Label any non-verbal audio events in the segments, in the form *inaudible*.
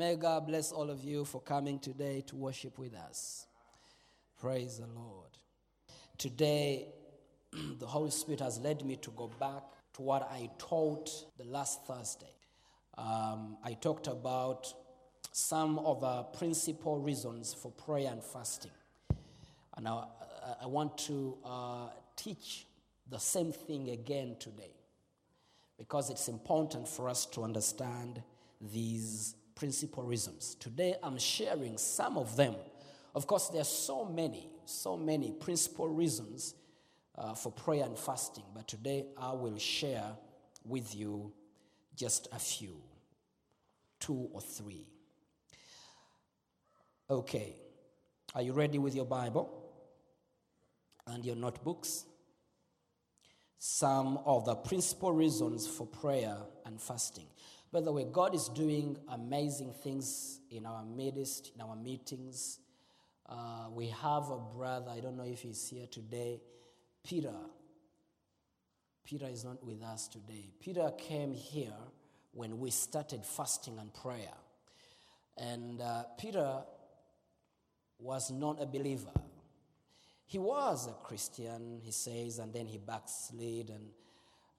May God bless all of you for coming today to worship with us. Praise the Lord. Today, *clears throat* the Holy Spirit has led me to go back to what I taught the last Thursday. Um, I talked about some of the principal reasons for prayer and fasting. And I, I want to uh, teach the same thing again today because it's important for us to understand these principal reasons. Today, I'm sharing some of them. Of course, there are so many, so many principal reasons uh, for prayer and fasting, but today I will share with you just a few, two or three. Okay, are you ready with your Bible and your notebooks? some of the principal reasons for prayer and fasting. By the way, God is doing amazing things in our midst, in our meetings. Uh, we have a brother, I don't know if he's here today, Peter. Peter is not with us today. Peter came here when we started fasting and prayer. And uh, Peter was not a believer. He was a Christian, he says, and then he backslid. And,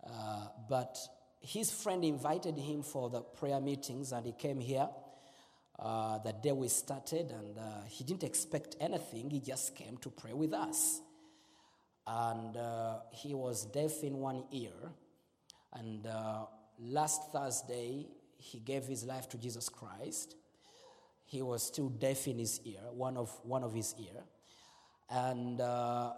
uh, but his friend invited him for the prayer meetings, and he came here uh, the day we started. And uh, he didn't expect anything, he just came to pray with us. And uh, he was deaf in one ear. And uh, last Thursday, he gave his life to Jesus Christ. He was still deaf in his ear, one of, one of his ear and uh,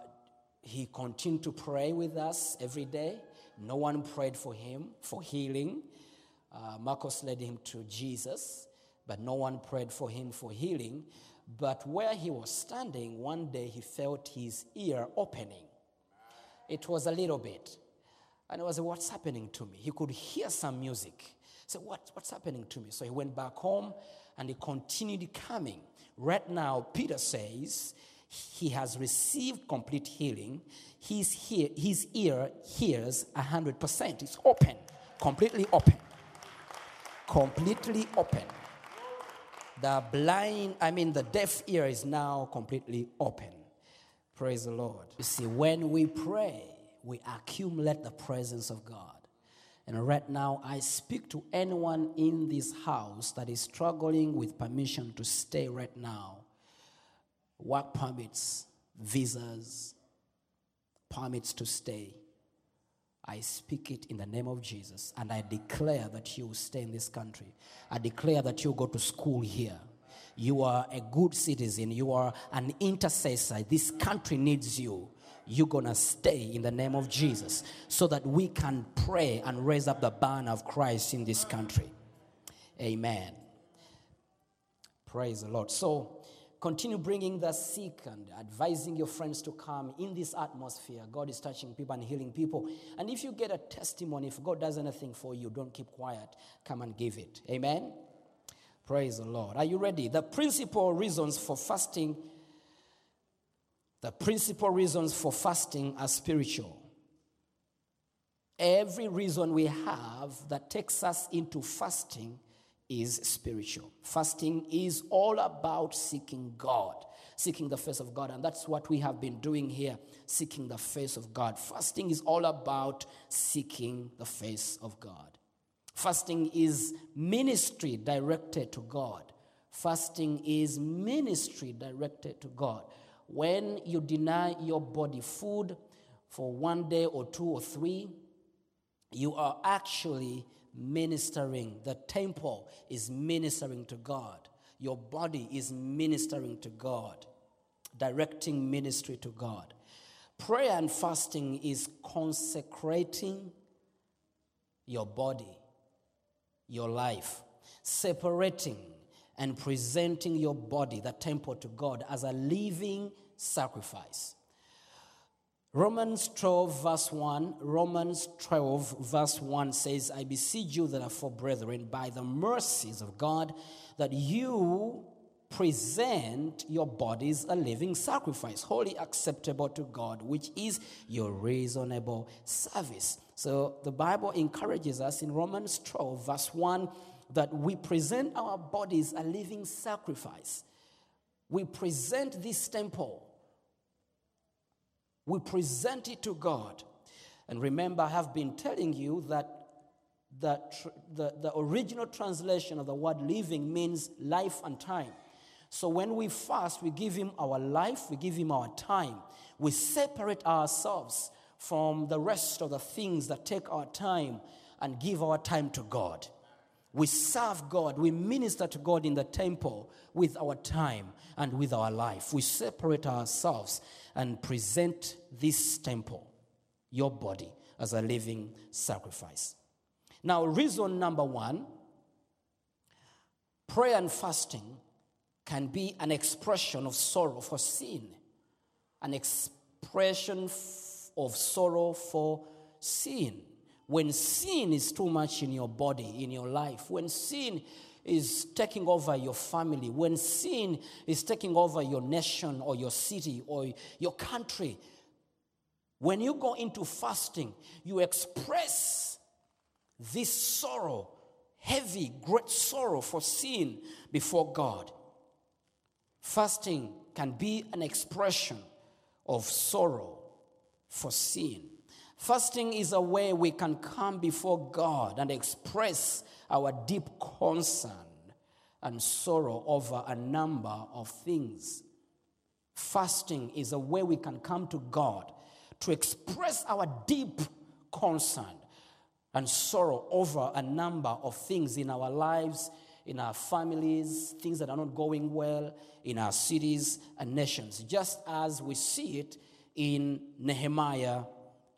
he continued to pray with us every day. No one prayed for him for healing. Uh, Marcos led him to Jesus, but no one prayed for him for healing. But where he was standing, one day he felt his ear opening. It was a little bit. And it was, What's happening to me? He could hear some music. So, what, What's happening to me? So he went back home and he continued coming. Right now, Peter says he has received complete healing. His, his ear hears 100%. It's open, completely open. Completely open. The blind, I mean, the deaf ear is now completely open. Praise the Lord. You see, when we pray, we accumulate the presence of God. And right now, I speak to anyone in this house that is struggling with permission to stay right now work permits, visas, permits to stay. I speak it in the name of Jesus and I declare that you stay in this country. I declare that you go to school here. You are a good citizen. You are an intercessor. This country needs you. You're going to stay in the name of Jesus so that we can pray and raise up the banner of Christ in this country. Amen. Praise the Lord. So, continue bringing the sick and advising your friends to come in this atmosphere. God is touching people and healing people. And if you get a testimony, if God does anything for you, don't keep quiet. Come and give it. Amen. Praise the Lord. Are you ready? The principal reasons for fasting, the principal reasons for fasting are spiritual. Every reason we have that takes us into fasting is spiritual. Fasting is all about seeking God, seeking the face of God. And that's what we have been doing here, seeking the face of God. Fasting is all about seeking the face of God. Fasting is ministry directed to God. Fasting is ministry directed to God. When you deny your body food for one day or two or three, you are actually ministering. The temple is ministering to God. Your body is ministering to God, directing ministry to God. Prayer and fasting is consecrating your body your life, separating and presenting your body, the temple to God, as a living sacrifice. Romans 12, verse 1, Romans 12, verse 1 says, I beseech you, therefore, brethren, by the mercies of God, that you present your bodies a living sacrifice, wholly acceptable to God, which is your reasonable service. So the Bible encourages us in Romans 12, verse 1, that we present our bodies a living sacrifice. We present this temple we present it to God. And remember, I have been telling you that the, the, the original translation of the word living means life and time. So when we fast, we give Him our life, we give Him our time. We separate ourselves from the rest of the things that take our time and give our time to God. We serve God, we minister to God in the temple with our time and with our life. We separate ourselves and present this temple, your body, as a living sacrifice. Now, reason number one prayer and fasting can be an expression of sorrow for sin, an expression of sorrow for sin. When sin is too much in your body, in your life, when sin is taking over your family, when sin is taking over your nation or your city or your country, when you go into fasting, you express this sorrow, heavy, great sorrow for sin before God. Fasting can be an expression of sorrow for sin. Fasting is a way we can come before God and express our deep concern and sorrow over a number of things. Fasting is a way we can come to God to express our deep concern and sorrow over a number of things in our lives, in our families, things that are not going well, in our cities and nations, just as we see it in Nehemiah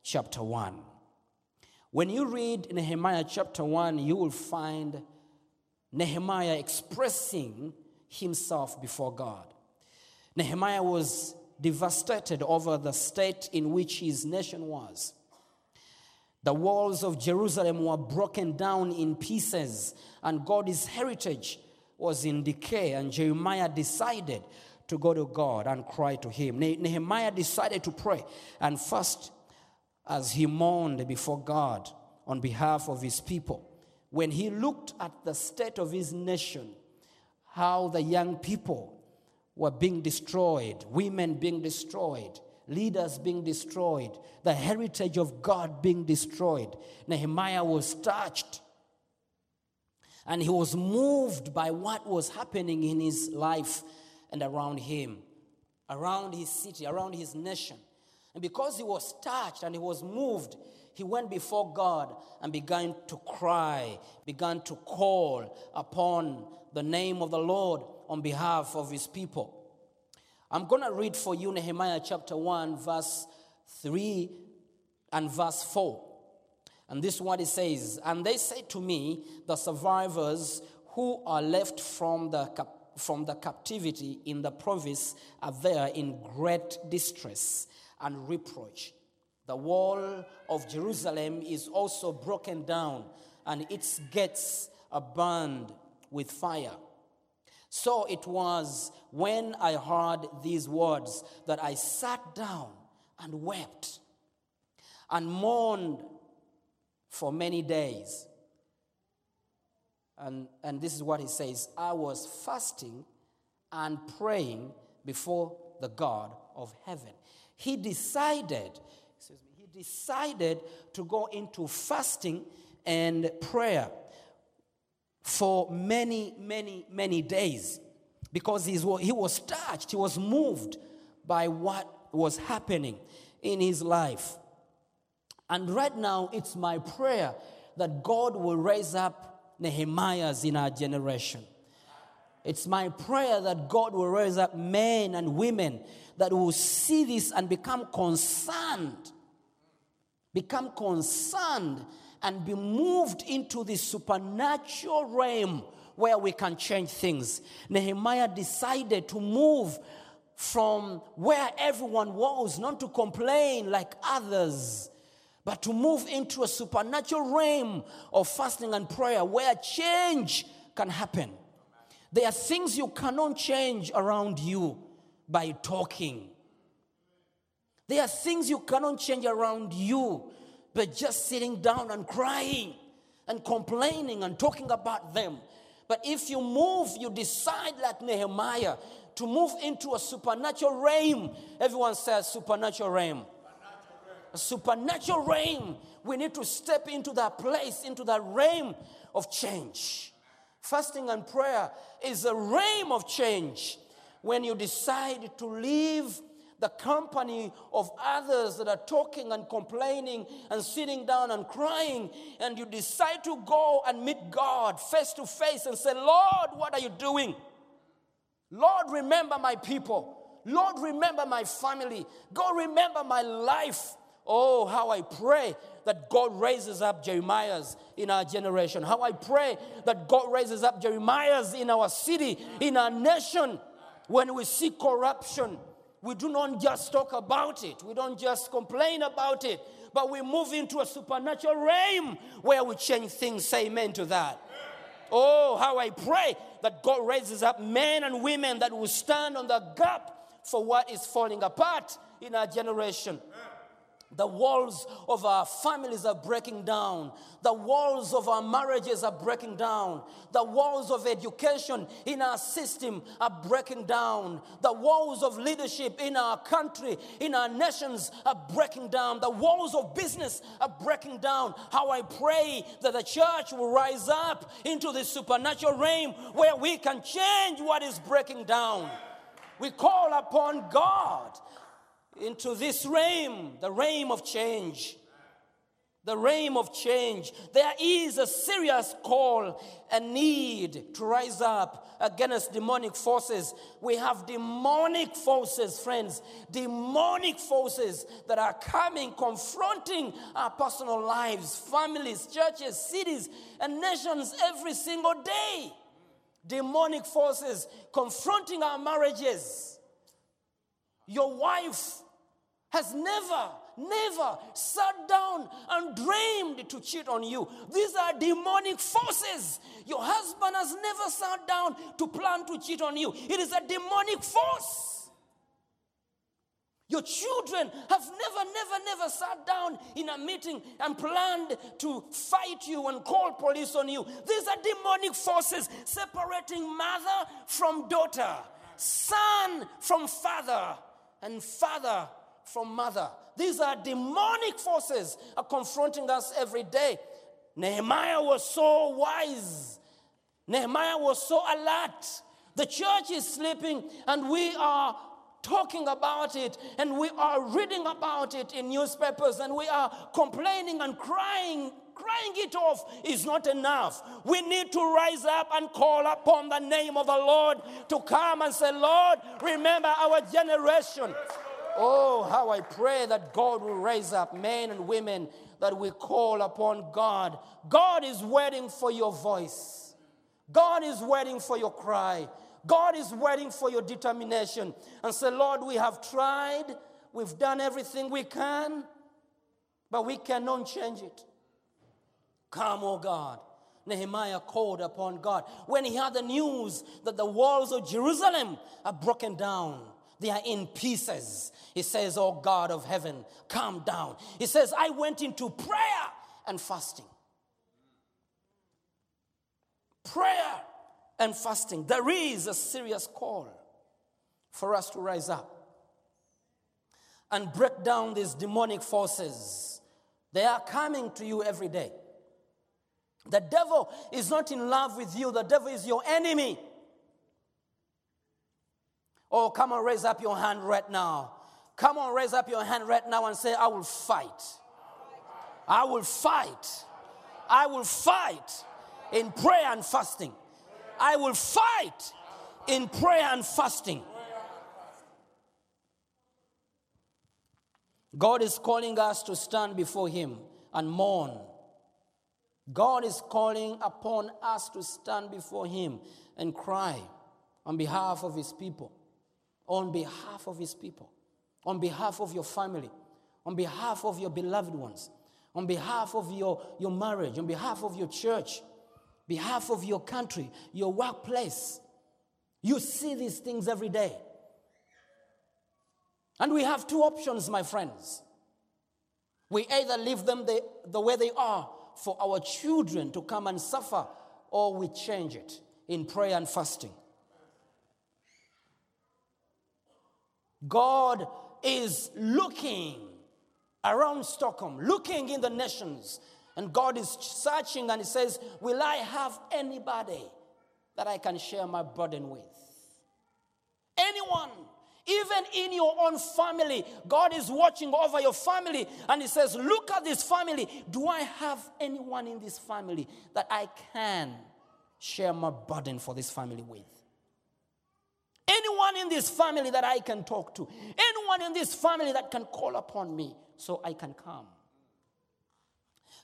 chapter 1. When you read Nehemiah chapter 1, you will find Nehemiah expressing himself before God. Nehemiah was devastated over the state in which his nation was. The walls of Jerusalem were broken down in pieces, and God's heritage was in decay. And Jeremiah decided to go to God and cry to him. Nehemiah decided to pray and fast as he mourned before God on behalf of his people. When he looked at the state of his nation, how the young people were being destroyed, women being destroyed, leaders being destroyed, the heritage of God being destroyed, Nehemiah was touched. And he was moved by what was happening in his life and around him, around his city, around his nation. And because he was touched and he was moved, he went before God and began to cry, began to call upon the name of the Lord on behalf of his people. I'm going to read for you Nehemiah chapter 1, verse 3 and verse 4. And this is what it says And they say to me, the survivors who are left from the, cap- from the captivity in the province are there in great distress and reproach. The wall of Jerusalem is also broken down, and its gates are burned with fire. So it was when I heard these words that I sat down and wept and mourned for many days. And, and this is what he says I was fasting and praying before the God of heaven. He decided, excuse me, he decided to go into fasting and prayer for many, many, many days because he was touched, he was moved by what was happening in his life. And right now, it's my prayer that God will raise up Nehemiahs in our generation. It's my prayer that God will raise up men and women that will see this and become concerned, become concerned and be moved into the supernatural realm where we can change things. Nehemiah decided to move from where everyone was, not to complain like others, but to move into a supernatural realm of fasting and prayer where change can happen. There are things you cannot change around you by talking. There are things you cannot change around you by just sitting down and crying and complaining and talking about them. But if you move, you decide like Nehemiah to move into a supernatural realm. Everyone says supernatural realm. Supernatural realm. We need to step into that place, into that realm of change. Fasting and prayer is a realm of change when you decide to leave the company of others that are talking and complaining and sitting down and crying, and you decide to go and meet God face to face and say, Lord, what are you doing? Lord, remember my people. Lord, remember my family. God, remember my life. Oh, how I pray that God raises up Jeremiah's in our generation. How I pray that God raises up Jeremiah's in our city, in our nation. When we see corruption, we do not just talk about it, we don't just complain about it, but we move into a supernatural realm where we change things. Say amen to that. Oh, how I pray that God raises up men and women that will stand on the gap for what is falling apart in our generation. The walls of our families are breaking down. The walls of our marriages are breaking down. The walls of education in our system are breaking down. The walls of leadership in our country, in our nations are breaking down. The walls of business are breaking down. How I pray that the church will rise up into the supernatural realm where we can change what is breaking down. We call upon God into this realm, the realm of change. The realm of change. There is a serious call and need to rise up against demonic forces. We have demonic forces, friends, demonic forces that are coming, confronting our personal lives, families, churches, cities, and nations every single day. Demonic forces confronting our marriages. Your wife has never, never sat down and dreamed to cheat on you. These are demonic forces. Your husband has never sat down to plan to cheat on you. It is a demonic force. Your children have never, never, never sat down in a meeting and planned to fight you and call police on you. These are demonic forces separating mother from daughter, son from father, and father from mother. These are demonic forces are confronting us every day. Nehemiah was so wise. Nehemiah was so alert. The church is sleeping and we are talking about it and we are reading about it in newspapers and we are complaining and crying crying it off is not enough. We need to rise up and call upon the name of the Lord to come and say, Lord, remember our generation. Oh, how I pray that God will raise up men and women that we call upon God. God is waiting for your voice. God is waiting for your cry. God is waiting for your determination. And say, Lord, we have tried, we've done everything we can, but we cannot change it. Come, O God. Nehemiah called upon God. When he had the news that the walls of Jerusalem are broken down, they are in pieces. He says, Oh God of heaven, calm down. He says, I went into prayer and fasting. Prayer and fasting. There is a serious call for us to rise up and break down these demonic forces. They are coming to you every day. The devil is not in love with you, the devil is your enemy. Oh, come on, raise up your hand right now. Come on, raise up your hand right now and say, I will fight. I will fight. I will fight in prayer and fasting. I will fight in prayer and fasting. God is calling us to stand before Him and mourn God is calling upon us to stand before Him and cry on behalf of His people, on behalf of His people, on behalf of your family, on behalf of your beloved ones, on behalf of your, your marriage, on behalf of your church, behalf of your country, your workplace. You see these things every day. And we have two options, my friends. We either leave them the, the way they are for our children to come and suffer, or we change it in prayer and fasting. God is looking around Stockholm, looking in the nations, and God is searching and He says, Will I have anybody that I can share my burden with? Anyone. Even in your own family, God is watching over your family and He says, Look at this family. Do I have anyone in this family that I can share my burden for this family with? Anyone in this family that I can talk to? Anyone in this family that can call upon me so I can come?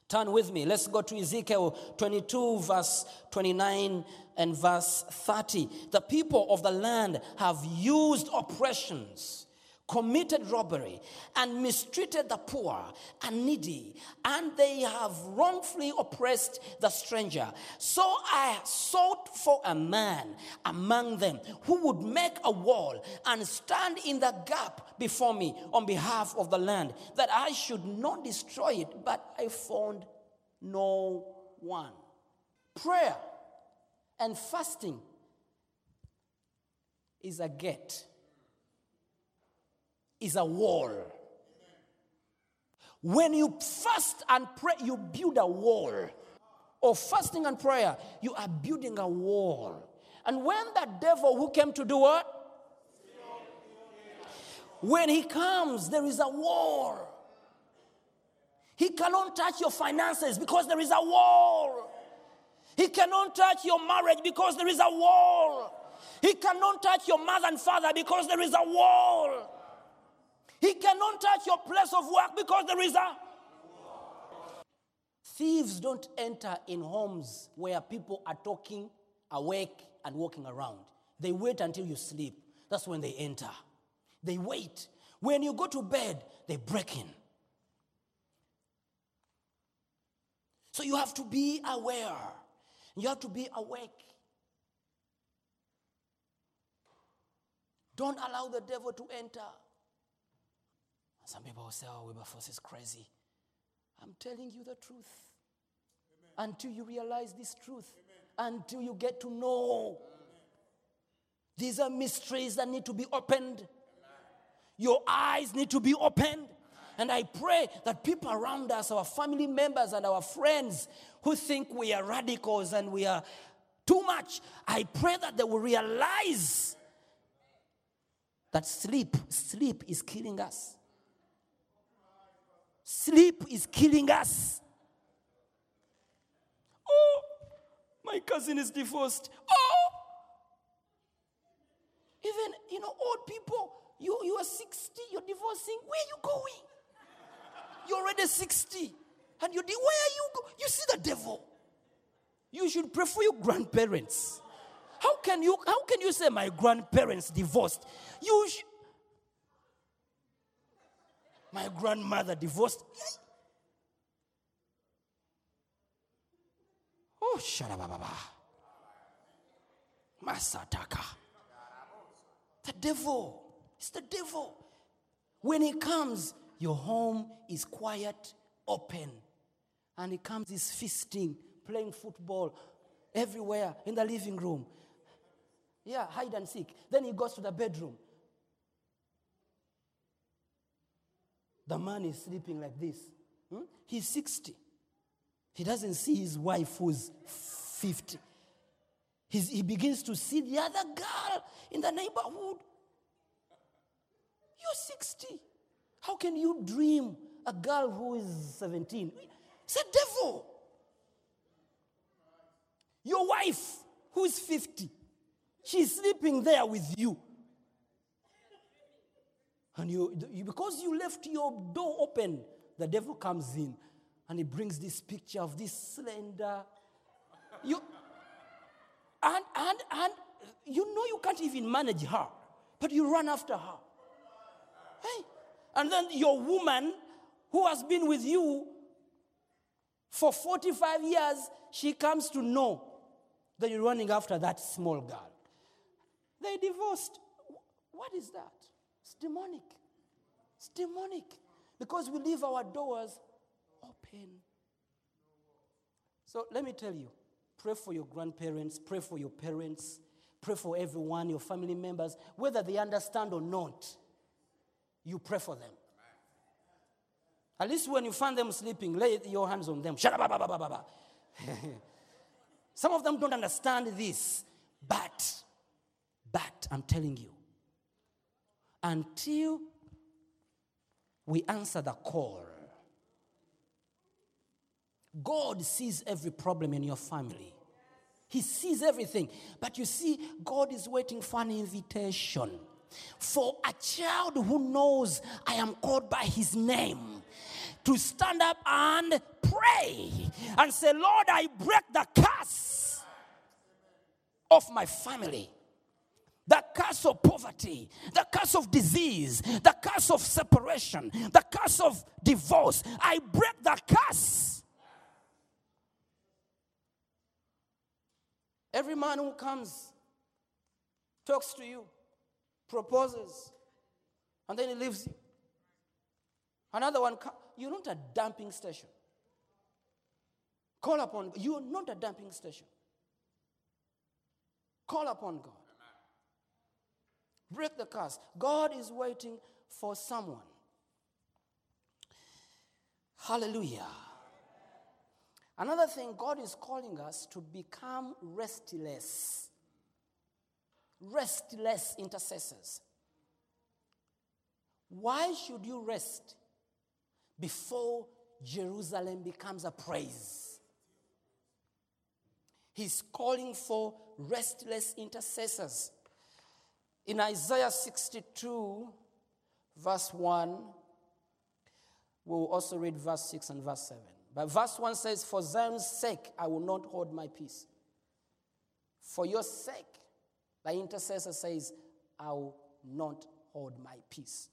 Turn with me. Let's go to Ezekiel 22, verse 29 and verse 30. The people of the land have used oppressions, committed robbery, and mistreated the poor and needy, and they have wrongfully oppressed the stranger. So I sought for a man among them who would make a wall and stand in the gap before me on behalf of the land, that I should not destroy it, but I found no one. Prayer and fasting is a gate, is a wall. When you fast and pray, you build a wall. Or fasting and prayer, you are building a wall. And when the devil who came to do what? When he comes, there is a wall. He cannot touch your finances because there is a wall. He cannot touch your marriage because there is a wall. He cannot touch your mother and father because there is a wall. He cannot touch your place of work because there is a Thieves don't enter in homes where people are talking, awake, and walking around. They wait until you sleep. That's when they enter. They wait. When you go to bed, they break in. So you have to be aware. You have to be awake. Don't allow the devil to enter. Some people will say, oh, Wilberforce is crazy. I'm telling you the truth. Until you realize this truth, until you get to know. These are mysteries that need to be opened. Your eyes need to be opened. And I pray that people around us, our family members and our friends who think we are radicals and we are too much, I pray that they will realize that sleep, sleep is killing us. Sleep is killing us. Oh, my cousin is divorced. Oh, even, you know, old people, you, you are 60, you're divorcing. Where are you going? You're already 60. And you're, di- where are you go? You see the devil. You should pray for your grandparents. How can you, how can you say my grandparents divorced? You sh- my grandmother divorced. Oh, sharababa. Masataka. The devil. It's the devil. When he comes, your home is quiet, open. And he comes, he's feasting, playing football everywhere in the living room. Yeah, hide and seek. Then he goes to the bedroom. The man is sleeping like this. Hmm? He's 60. He doesn't see his wife who's 50. He's, he begins to see the other girl in the neighborhood. You're 60. How can you dream a girl who is 17? It's a devil. Your wife, who's 50, she's sleeping there with you. And you, you, because you left your door open, the devil comes in and he brings this picture of this slender. You and and and you know you can't even manage her, but you run after her. Hey, and then your woman who has been with you for 45 years, she comes to know that you're running after that small girl. They divorced. What is that? It's demonic. It's demonic. Because we leave our doors open. So let me tell you pray for your grandparents, pray for your parents, pray for everyone, your family members, whether they understand or not. You pray for them. At least when you find them sleeping, lay your hands on them. *laughs* Some of them don't understand this, but, but I'm telling you, until we answer the call, God sees every problem in your family. He sees everything. But you see, God is waiting for an invitation for a child who knows I am called by his name to stand up and pray and say, Lord, I break the curse of my family. The curse of poverty, the curse of disease, the curse of separation, the curse of divorce. I break the curse. Every man who comes, talks to you, proposes, and then he leaves you. Another one, you're not a dumping station. Call upon, you're not a dumping station. Call upon God. Break the curse. God is waiting for someone. Hallelujah. Another thing, God is calling us to become restless. Restless intercessors. Why should you rest before Jerusalem becomes a praise? He's calling for restless intercessors. In Isaiah 62, verse 1, we'll also read verse 6 and verse 7. But verse 1 says, For Zion's sake, I will not hold my peace. For your sake, the intercessor says, I will not hold my peace.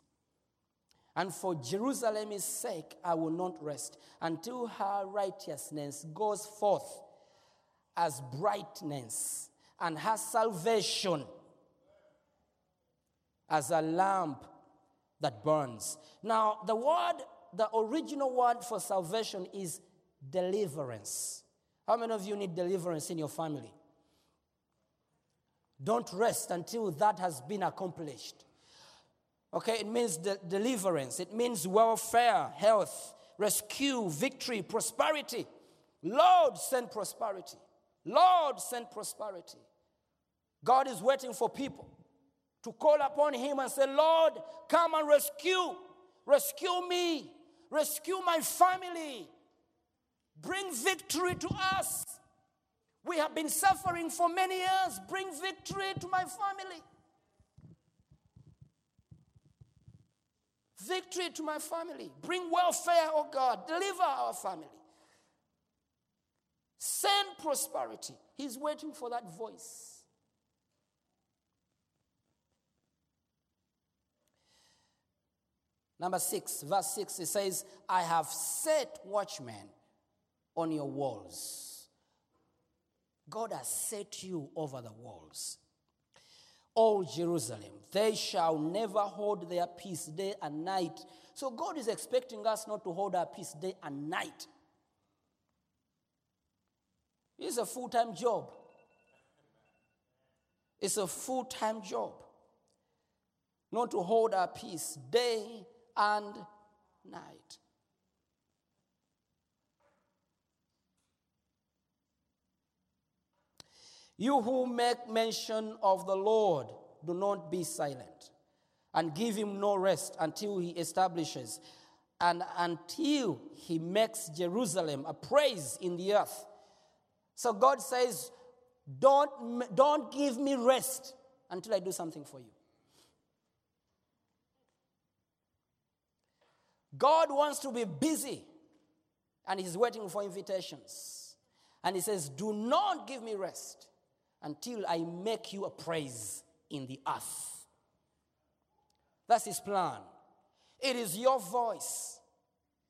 And for Jerusalem's sake, I will not rest until her righteousness goes forth as brightness and her salvation as a lamp that burns. Now, the word, the original word for salvation is deliverance. How many of you need deliverance in your family? Don't rest until that has been accomplished. Okay, it means de- deliverance, it means welfare, health, rescue, victory, prosperity. Lord, send prosperity. Lord, send prosperity. God is waiting for people to call upon Him and say, Lord, come and rescue. Rescue me. Rescue my family. Bring victory to us. We have been suffering for many years. Bring victory to my family. Victory to my family. Bring welfare, oh God. Deliver our family. Send prosperity. He's waiting for that voice. Number six, verse six, it says, I have set watchmen on your walls. God has set you over the walls. O Jerusalem, they shall never hold their peace day and night. So God is expecting us not to hold our peace day and night. It's a full time job. It's a full time job. Not to hold our peace day and night. You who make mention of the Lord, do not be silent and give him no rest until he establishes and until he makes Jerusalem a praise in the earth. So God says, don't, don't give me rest until I do something for you. God wants to be busy and he's waiting for invitations. And he says, Do not give me rest until I make you a praise in the earth. That's his plan. It is your voice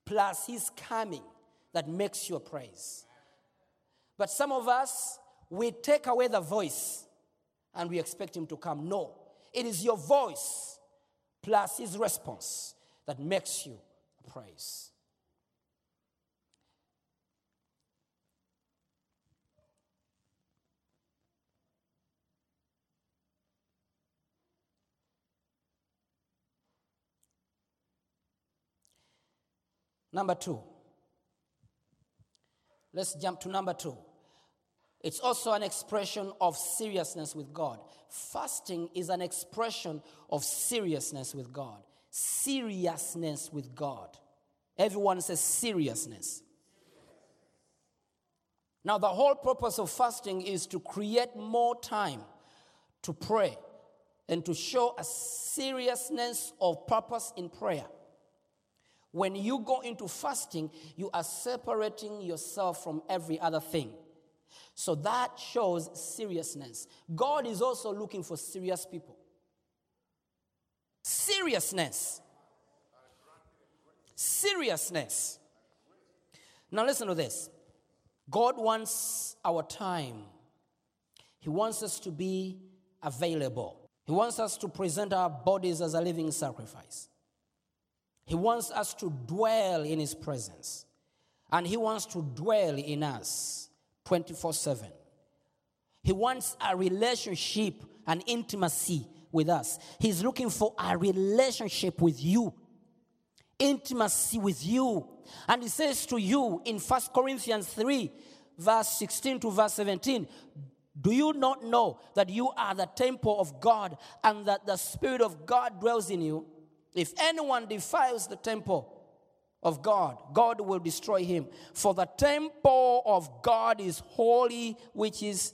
plus his coming that makes you a praise. But some of us, we take away the voice and we expect him to come. No, it is your voice plus his response that makes you praise. Number two. Let's jump to number two. It's also an expression of seriousness with God. Fasting is an expression of seriousness with God. Seriousness with God. Everyone says seriousness. Now, the whole purpose of fasting is to create more time to pray and to show a seriousness of purpose in prayer. When you go into fasting, you are separating yourself from every other thing. So that shows seriousness. God is also looking for serious people. Seriousness. Seriousness. Now, listen to this God wants our time, He wants us to be available, He wants us to present our bodies as a living sacrifice. He wants us to dwell in His presence. And He wants to dwell in us 24 7. He wants a relationship, an intimacy with us. He's looking for a relationship with you, intimacy with you. And He says to you in 1 Corinthians 3, verse 16 to verse 17, do you not know that you are the temple of God and that the Spirit of God dwells in you? If anyone defiles the temple of God, God will destroy him. For the temple of God is holy, which is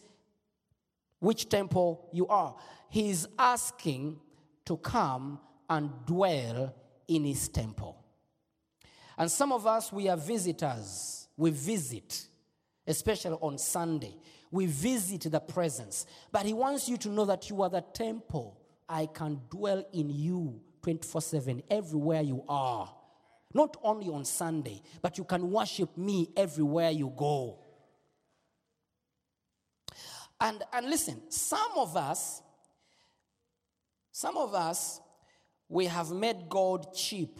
which temple you are. He is asking to come and dwell in his temple. And some of us, we are visitors. We visit, especially on Sunday. We visit the presence. But he wants you to know that you are the temple. I can dwell in you 24 7, everywhere you are. Not only on Sunday, but you can worship me everywhere you go. And, and listen, some of us, some of us, we have made God cheap,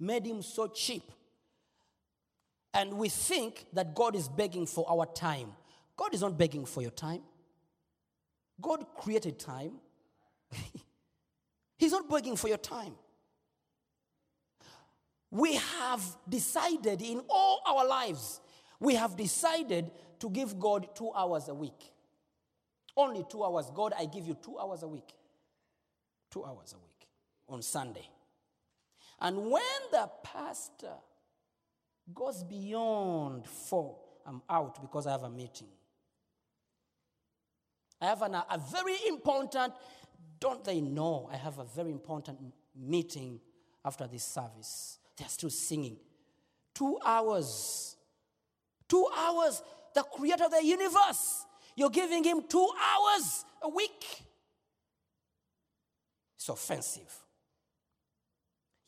made him so cheap. And we think that God is begging for our time. God is not begging for your time. God created time. *laughs* He's not begging for your time. We have decided in all our lives, we have decided to give God two hours a week. Only two hours. God, I give you two hours a week. Two hours a week on Sunday. And when the pastor goes beyond four, I'm out because I have a meeting. I have an, a very important, don't they know, I have a very important meeting after this service. They're still singing. Two hours. Two hours. The creator of the universe. You're giving him two hours a week. It's offensive.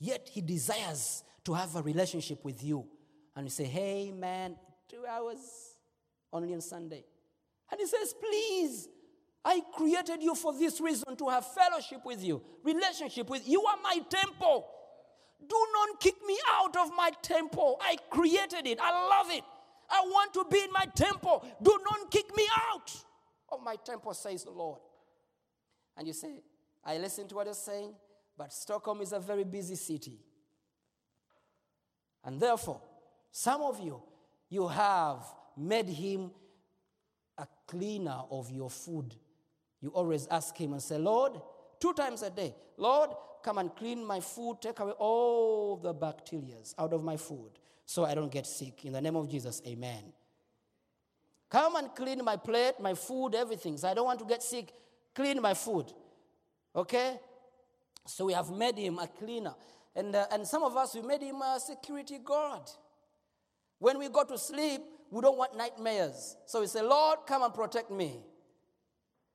Yet he desires to have a relationship with you. And you say, hey, man, two hours only on Sunday. And he says, please, I created you for this reason to have fellowship with you, relationship with you. You are my temple. Do not kick me out of my temple. I created it. I love it. I want to be in my temple. Do not kick me out of my temple, says the Lord. And you say, I listen to what you're saying, but Stockholm is a very busy city. And therefore, some of you, you have made him a cleaner of your food. You always ask him and say, Lord, two times a day, Lord, come and clean my food, take away all the bacteria out of my food so I don't get sick. In the name of Jesus, amen. Come and clean my plate, my food, everything. So I don't want to get sick. Clean my food. Okay? So we have made him a cleaner. And, uh, and some of us, we made him a security guard. When we go to sleep, we don't want nightmares. So we say, Lord, come and protect me.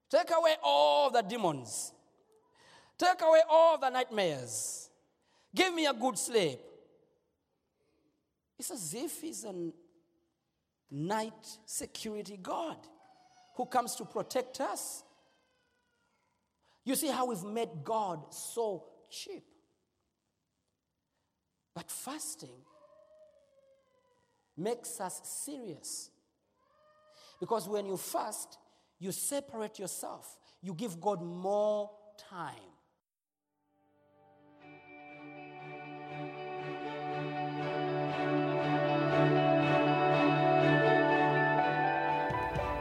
Take away all the demons. Take away all the nightmares. Give me a good sleep. It's as if he's a night security guard who comes to protect us. You see how we've made God so cheap. But fasting makes us serious. Because when you fast, you separate yourself, you give God more time.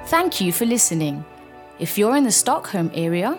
Thank you for listening. If you're in the Stockholm area,